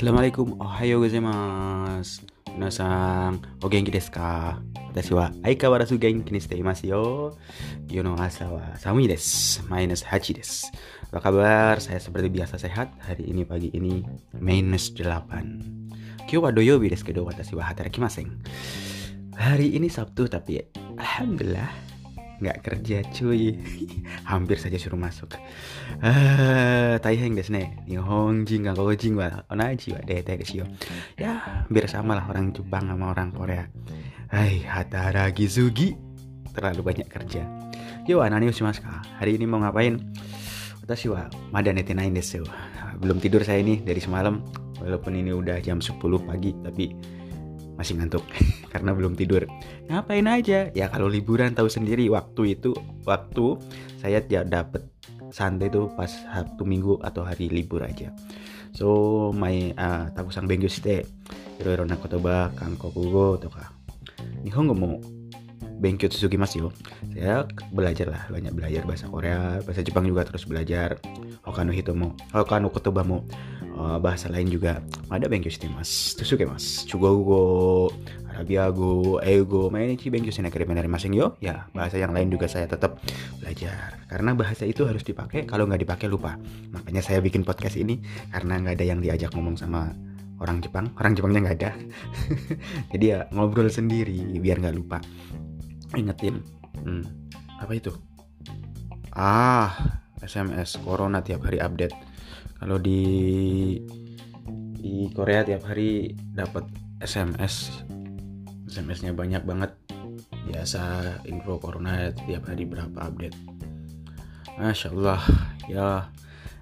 Assalamualaikum, ohayo gozaimasu. Minasan, o genki desu ka? Watashi wa aikawarazu genki ni shite imasu yo. Yo no asa wa samui desu. Minus 8 desu. Apa kabar? Saya seperti biasa sehat. Hari ini pagi ini minus 8. Kyo wa doyobi desu kedo watashi wa hatarakimasen. Hari ini Sabtu tapi alhamdulillah nggak kerja cuy. Hampir saja suruh masuk. Ah taiheng desu ne. Nihonjin ga gojin wa. Onaji wa desu ya hampir sama lah orang Jepang sama orang Korea. Hai hataragi zugi terlalu banyak kerja. Yo anani ushimasu ka hari ini mau ngapain? Watashi wa mada nete nain desu. Belum tidur saya ini dari semalam. Walaupun ini udah jam 10 pagi tapi masih ngantuk karena belum tidur. Ngapain aja? Ya kalau liburan tahu sendiri waktu itu waktu saya ya dapat santai itu pas Sabtu Minggu atau hari libur aja. So my uh, takusang bengyo shite iro-iro na kotoba kankokugo toka nihongo mo bengkyo tsusugimasu yo. Saya belajar lah banyak belajar bahasa Korea, bahasa Jepang juga terus belajar. Hokano hitomo, hokano kotoba mo uh, bahasa lain juga. Ada bengkyo shite mas. Tusuke mas? Chugogo arabiago eigo mainichi bengkyo shinakare masing yo. Ya bahasa yang lain juga saya tetap belajar. Karena bahasa itu harus dipakai kalau nggak dipakai lupa. Makanya saya bikin podcast ini karena nggak ada yang diajak ngomong sama orang Jepang. Orang Jepangnya nggak ada. Jadi ya ngobrol sendiri biar nggak lupa. Ingetin hmm, apa itu? Ah SMS Corona tiap hari update kalau di di Korea tiap hari dapat SMS SMS-nya banyak banget. Biasa info corona tiap hari berapa update. Masya Allah ya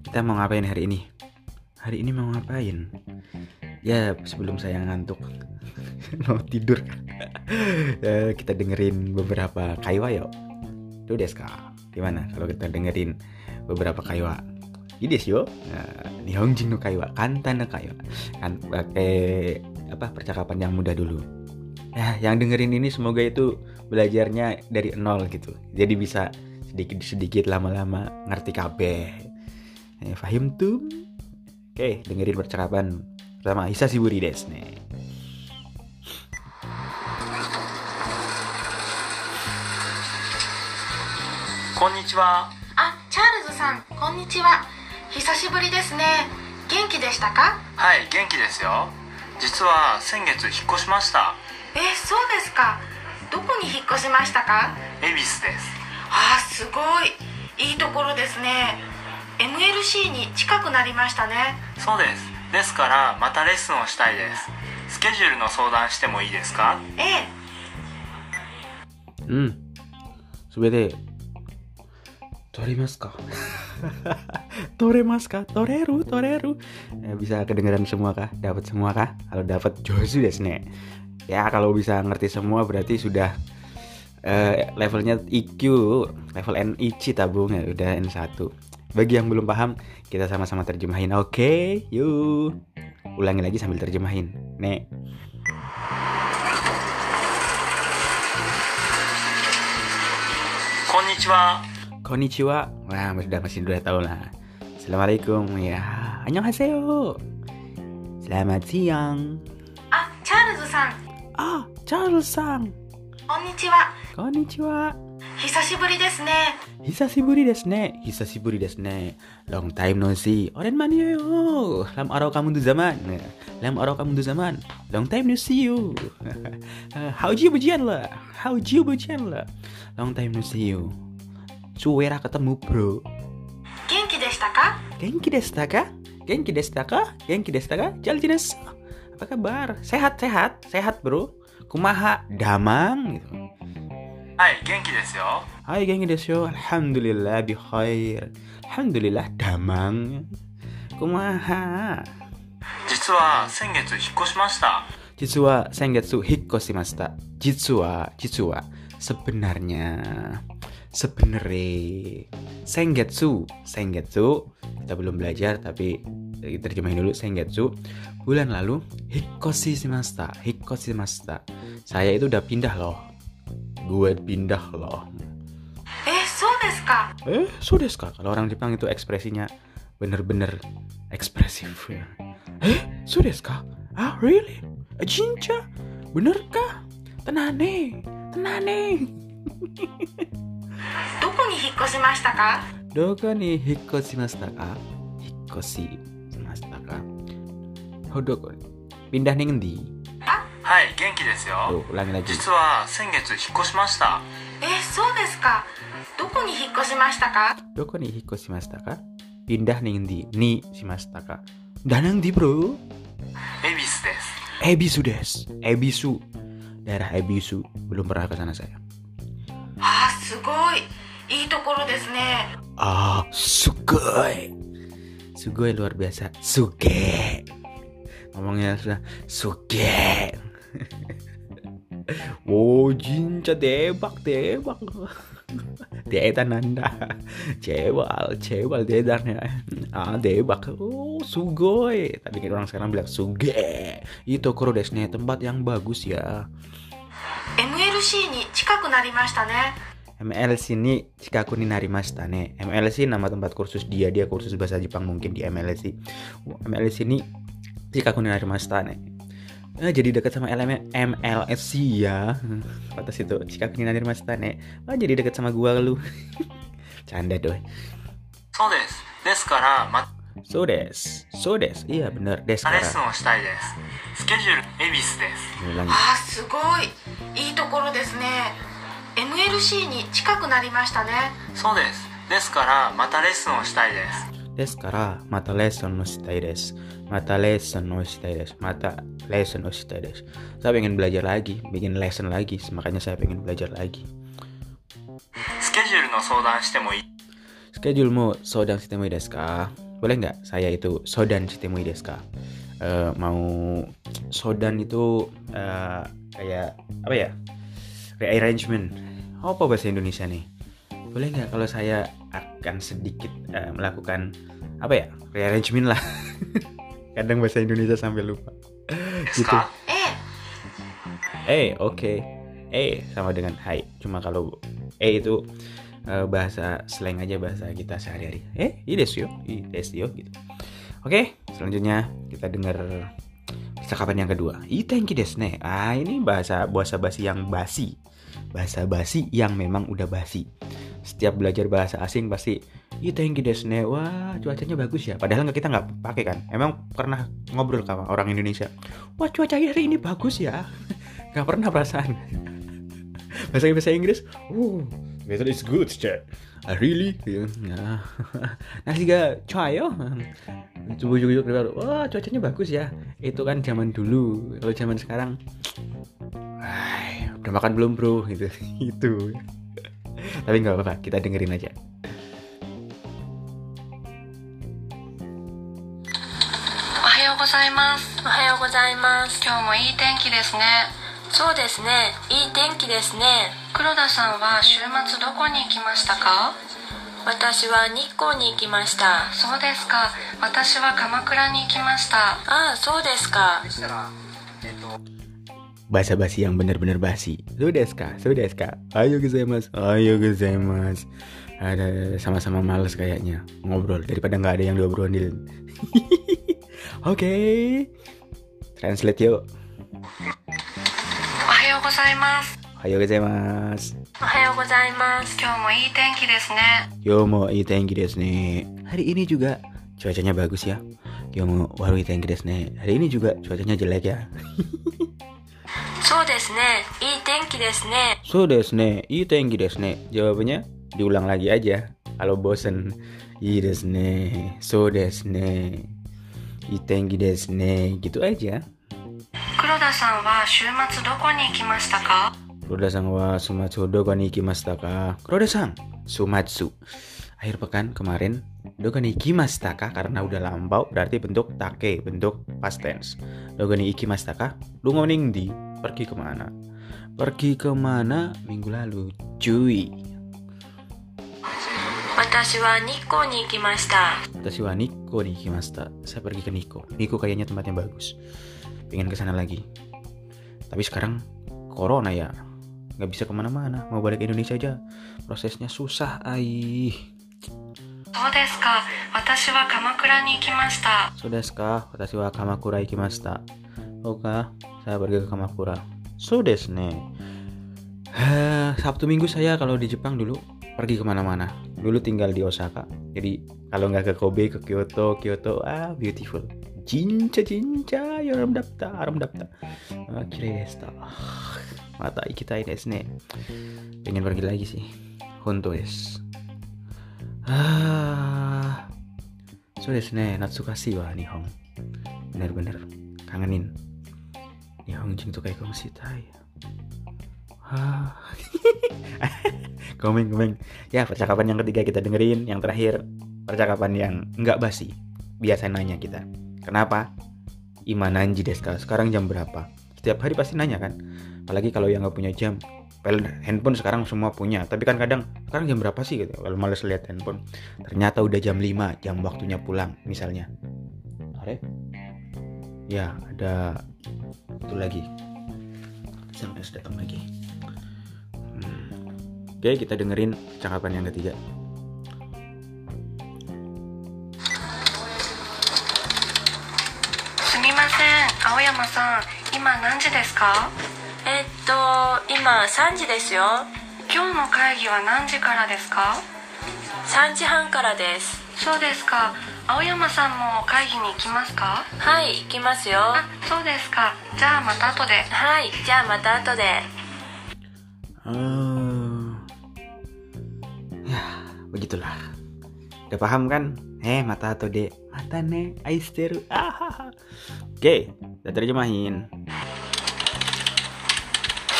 kita mau ngapain hari ini? Hari ini mau ngapain? Ya sebelum saya ngantuk. Mau tidur. Ya, kita dengerin beberapa kaiwa yuk. Tuh deska. Gimana kalau kita dengerin beberapa kaiwa ini yo Nihongjin no kaiwa kantan no kaiwa kan pakai apa percakapan yang mudah dulu ya yang dengerin ini semoga itu belajarnya dari nol gitu jadi bisa sedikit sedikit lama-lama ngerti kabeh eh, fahim tuh oke dengerin percakapan pertama Hisashiburi desu nih こんにちはあ、チャールズさん、こんにちは。 久しぶりですね。元気でしたか？はい元気ですよ実は先月引っ越しましたえ、そうですか。どこに引っ越しましたか？恵比寿ですあー、すごい。いいところですね。MLC に近くなりましたね。そうですですからまたレッスンをしたいですスケジュールの相談してもいいですか？ええ、うんそれで取れますか取れますか取れる取れるEh, bisa kedengeran semua kah dapat semua kah kalau dapat josu desu ne ya kalau bisa ngerti semua berarti sudah eh, levelnya IQ level NIC tabung ya udah N1 bagi yang belum paham kita sama-sama terjemahin oke yuk ulangi lagi sambil terjemahin nek こんにちは Konnichiwa Wah sudah masih udah tahu lah Assalamualaikum Ya Annyeonghaseyo Selamat siang あ、チャールズさん、 Ah Charles sang こんにちは。 Konnichiwa 久しぶりですね。 Hisashiburi desu ne Hisashiburi desu ne Long time no see Oren mani yo Lam arau kamu tu zaman Lam arau kamu tu zaman Long time no see you How jiu bujian lah How jiu bujian lah Long time no see you Cuwera ketemu bro 元気でしたか Genki desta ka? Genki desta ka? Genki desta ka? Jalji desu. Apa kabar? Sehat, sehat, sehat bro. Kumaha, damang gitu. はい元気ですよ Hai genki desu yo. Alhamdulillah bi khair. Alhamdulillah damang. Kumaha. 実は先月引っ越しました Jitsu wa sengetsu hikkoshimashita. Jitsu wa, jitsu wa. Sebenarnya, sebenarnya Sengetsu. Sengetsu. Kita belum belajar tapi terjemahin dulu. Sengetsu. Bulan lalu Hikoshi Shimasta Hikoshi Shimasta saya itu udah pindah loh. Gue pindah loh. Eh so sudeska eh sudeska kalau orang Jepang itu ekspresinya bener-bener ekspresif ya. Eh sudeska ah really? Eh, Jinja? Benerkah? Tenane. Tenane. どこに引っ越しましたか Doko ni hikoshimashita ka? Hikoshimashita ka? Oh, doko. Pindah nih ngendi? はい元気ですよ Tuh, ulangi lagi. 実は先月引っ越しましたえそうですかどこに引っ越しましたか Doko ni hikoshimashita ka? Pindah nih ngendi? Ni shimashita ka? Dan ngendi, bro? 恵比寿です Ebisu des. Ebisu. Daerah Ebisu. Belum pernah ke sana saya. あーすごいいいところですね Ah, sugoi. Sugoi luar biasa. Suge. Ngomongnya sudah suge. wow, jinca debak debak. Dedan anda. Cewal, cewal dedannya. Ah, debak. Oh, sugoi. Tapi kan orang sekarang bilang suge. Itu kuro desu ne, tempat yang bagus ya. MLC に近くなりましたね MLC ni aku nih Narimasta nih, MLC nama tempat kursus dia, dia kursus bahasa Jepang mungkin di MLC. MLC ni aku ni narimashita ne. Eh, jadi dekat sama LM MLSC ya. atas itu jika Chikaku ni narimashita ne. Ah, jadi dekat sama gua lu. Canda doy. So des des kara So des, so des, iya bener des. Lesson Schedule Ibis des Ah, sugoi. Ii tokoro desu ne. MLC に近くなりましたねそうですですからまたレッスンをしたいですですから、またレッスンをしたいです。またレッスンをしたいです。またレッスンをしたいです。Saya pengen belajar lagi, bikin lesson lagi. Makanya saya ingin belajar lagi. スケジュールの相談してもいいスケジュールも相談してもいいですか Boleh nggak saya itu sodan してもいいですか、uh, mau sodan itu uh, kayak apa ya? Rearrangement apa bahasa Indonesia nih? Boleh nggak kalau saya akan sedikit uh, melakukan apa ya rearrangement lah? Kadang bahasa Indonesia sampai lupa. Gitu. Eh. Hey, oke. Okay. eh hey, sama dengan hai. Cuma kalau e eh hey itu uh, bahasa slang aja bahasa kita sehari-hari. Eh idesio idesio gitu. Oke okay, selanjutnya kita dengar percakapan yang kedua. I thank you desne. Ah ini bahasa bahasa basi yang basi. Bahasa basi yang memang udah basi. Setiap belajar bahasa asing pasti Itenki desu ne. Wah, cuacanya bagus ya. Padahal kita nggak pakai kan. Emang pernah ngobrol sama orang Indonesia. Wah, cuaca hari ini bagus ya. Gak pernah perasaan. bahasa bahasa Inggris, uh, weather is good, chat. Ah, really? Gitu. Nah, nah juga cuayo. Cubu-cubu baru, wah cuacanya bagus ya. Itu kan zaman dulu. Kalau zaman sekarang, udah makan belum bro? Gitu, itu. Tapi nggak apa-apa, kita dengerin aja. おはようございますおはようございます今日もいい天気ですね。そうですね。いい天気ですね。黒田さんは週末どこに行きましたか？私は日光に行きました。そうですか。私は鎌倉に行きました。ああそうですか bahasa basi yang benar-benar basi. Sudah ska, sudah ska. Ayo mas, ayo mas. Ada sama-sama males kayaknya ngobrol daripada nggak ada yang diobrolin. Oke, okay. translate yuk. Ayo gozaimasu. mas gozaimasu. Ohayo mas Kyou mo ii tenki desu ne. Mo tenki desu ne. Hari ini juga cuacanya bagus ya. Kyou mo warui tenki desu ne. Hari ini juga cuacanya jelek ya. そうですねいい天気ですね So desu ne, ii tenki desu ne. Jawabannya diulang lagi aja. Kalau bosen, ii desu ne. So desu ne. Ii tenki desu ne. Gitu aja. 黒田さんは週末どこに行きましたか Kuroda-san wa sumatsu doko ni ikimashita ka? Kuroda-san, sumatsu. Akhir pekan kemarin, doko ni ikimashita ka? Karena udah lampau, berarti bentuk take, bentuk past tense. Doko ni ikimashita ka? Lu ngomong di, pergi kemana? Pergi kemana minggu lalu, cuy. 私は日光に行きました。 Watashi wa Nikko ni ikimashita. Saya pergi ke Nikko. Nikko kayaknya tempatnya bagus. Pengen ke sana lagi. Tapi sekarang corona ya. Nggak bisa kemana-mana. Mau balik ke Indonesia aja. Prosesnya susah, aih. そうですか私は鎌倉に行きました So desu ka? Watashi wa Kamakura ikimashita. Oh Kah? Saya pergi ke Kamakura. So desu ne. Sabtu Minggu saya kalau di Jepang dulu pergi ke mana-mana. Dulu tinggal di Osaka. Jadi kalau nggak ke Kobe, ke Kyoto, Kyoto, ah beautiful. Jincha jincha, yoram dapta, aram dapta. Ah, kirei desu ta. Mata ikitai desu ne. Pengen pergi lagi sih. Honto desu. Ah, so desu ne, natsukasi wa Nihon. Bener-bener kangenin. Nihon jin to kaikong shitai. Ah. Komeng komeng. Ya percakapan yang ketiga kita dengerin, yang terakhir percakapan yang nggak basi. Biasa nanya kita. Kenapa? Imananji desu ka? Sekarang jam berapa? Setiap hari pasti nanya kan. Apalagi kalau yang nggak punya jam. Handphone sekarang semua punya, tapi kan kadang sekarang jam berapa sih gitu. Kalau males lihat handphone, ternyata udah jam 5, jam waktunya pulang misalnya Ya, ada itu lagi. SMS datang lagi. Hmm. Oke, kita dengerin cakapan yang ketiga. すみません青山さん今何時ですかえっと今3時ですよ今日の会議は何時からですか3時半からですそうですか 青山さんも会議に行きますかはい行きますよあそうですかじゃあまた後ではいじゃあまた後で Oh. Ya, begitulah. Udah paham kan? Eh, mata atau dek? Mata ne, aisteru. Ah. Oke, udah terjemahin.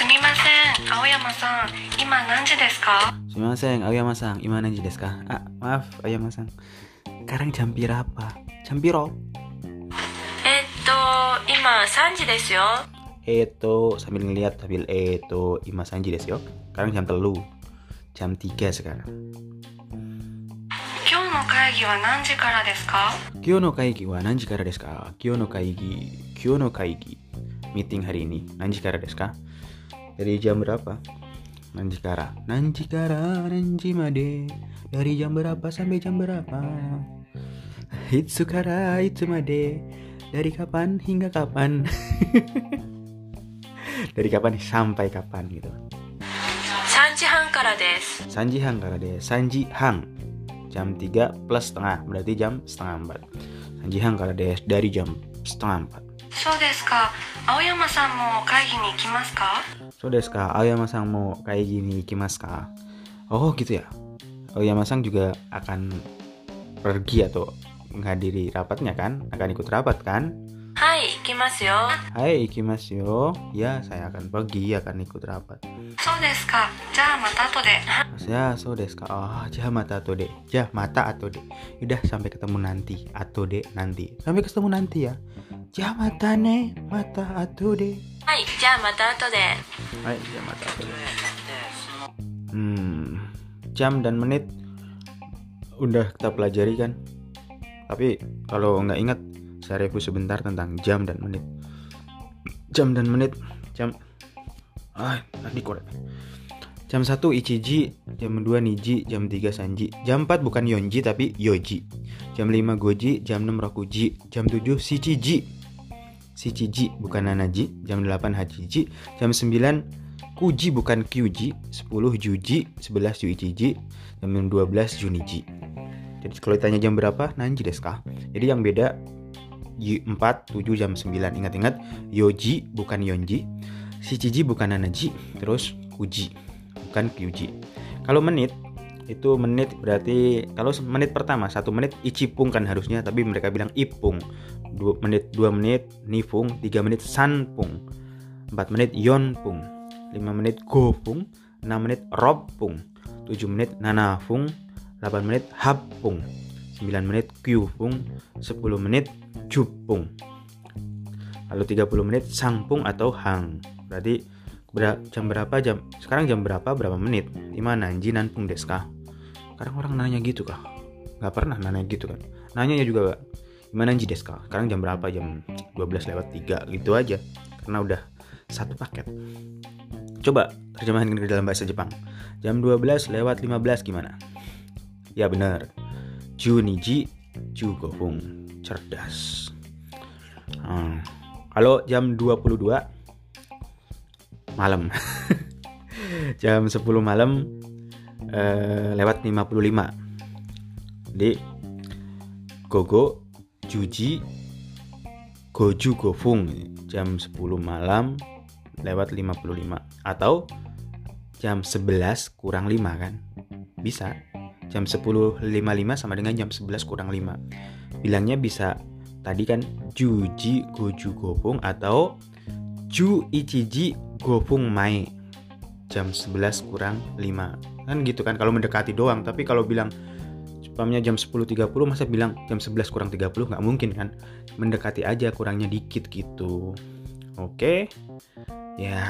すみません青山さん今何時ですか Sumimasen, Aoyama-san, gimana ji desu ka? Ah, maaf, Aoyama-san. sekarang jam berapa? Jam biro? Eto, ima sanji desu yo. Eto, sambil ngeliat sambil eto, ima sanji desu yo. Sekarang jam telu. Jam tiga sekarang. Kyo no kaigi wa nanji kara desu ka? Kyo no kaigi wa nanji kara desu ka? Kyo no kaigi, kyo no kaigi. Meeting hari ini, nanji kara desu ka? Dari jam berapa? Nanji kara. Nanji kara, nanji made. Dari jam berapa sampai jam berapa Itsu kara, itsu made. Dari kapan hingga kapan? Dari kapan sampai kapan gitu. 3時半からです Sanji hang kara de. Sanji hang. Jam 3 plus setengah. Berarti jam setengah 4. Sanji hang kara de. Dari jam setengah 4. そうですか青山さんも会議に行きますか So desu ka, Aoyama-san mau kayak gini ikimasu ka? Oh gitu ya. Aoyama-san juga akan pergi atau menghadiri rapatnya kan? Akan ikut rapat kan? Hai, ikimasyo. Hai, ikimasyo. Ya, saya akan pergi, akan ikut rapat. So desu ka? Ja, mata to de. Ya, so desu ka? Oh, ja, mata to de. Ja, mata atau de. Udah, sampai ketemu nanti. Atau de, nanti. Sampai ketemu nanti ya. Ja, mata ne. Mata atau de. Hai, ja, mata atau de. Hai, ja, mata atau de. Hmm, jam dan menit udah kita pelajari kan? Tapi kalau nggak ingat, saya review sebentar tentang jam dan menit. Jam dan menit, jam. Ah, tadi korek. Jam 1 Ichiji, jam 2 Niji, jam 3 Sanji. Jam 4 bukan Yonji tapi Yoji. Jam 5 Goji, jam 6 Rokuji, jam 7 Shichiji. Shichiji bukan Nanaji, jam 8 Hachiji, jam 9 Kuji bukan Kyuji, 10 Juji, 11 Yuichiji, jam 12 Juniji. Jadi kalau ditanya jam berapa, Nanji ka? Jadi yang beda Y 4, 7, jam 9. Ingat-ingat, Yoji bukan Yonji, Shichiji bukan Nanaji, terus Kuji bukan Kyuji. Kalau menit itu menit berarti kalau menit pertama satu menit icipung kan harusnya tapi mereka bilang ipung dua menit dua menit nifung tiga menit sanpung empat menit yonpung lima menit gopung enam menit robpung tujuh menit nanafung delapan menit hapung sembilan menit kyupung sepuluh menit jupung lalu 30 menit sangpung atau hang berarti ber- jam berapa jam sekarang jam berapa berapa menit Ima nanji nanpung desu ka? Sekarang orang nanya gitu kah? Nggak pernah nanya gitu kan? Nanya juga gimana nanji desu ka? Sekarang jam berapa? Jam 12 lewat 3 gitu aja. Karena udah satu paket. Coba terjemahin ke dalam bahasa Jepang. Jam 12 lewat 15 gimana? Ya benar. Juniji Jugofung cerdas. Hmm. kalau jam 22 malam. Jam 10 malam eh, lewat 55 di Gogo Juji Goju Gofung jam 10 malam lewat 55 atau jam 11 kurang 5 kan? Bisa jam 10.55 sama dengan jam 11 kurang 5 bilangnya bisa tadi kan Juji Goju Gofung atau Ju Ichiji Gofung Mai jam 11 kurang 5 kan gitu kan kalau mendekati doang. Tapi kalau bilang spamnya jam 10.30 masa bilang jam 11 kurang 30 nggak mungkin kan? Mendekati aja kurangnya dikit gitu. Oke? Ya.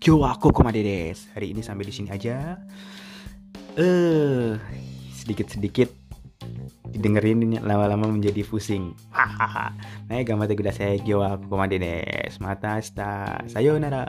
Kyo aku komade des hari ini sampai di sini aja eh sedikit-sedikit didengerin ini lama-lama menjadi pusing. Hahaha. Nah gambar saya kyo aku komade des mata sta sayonara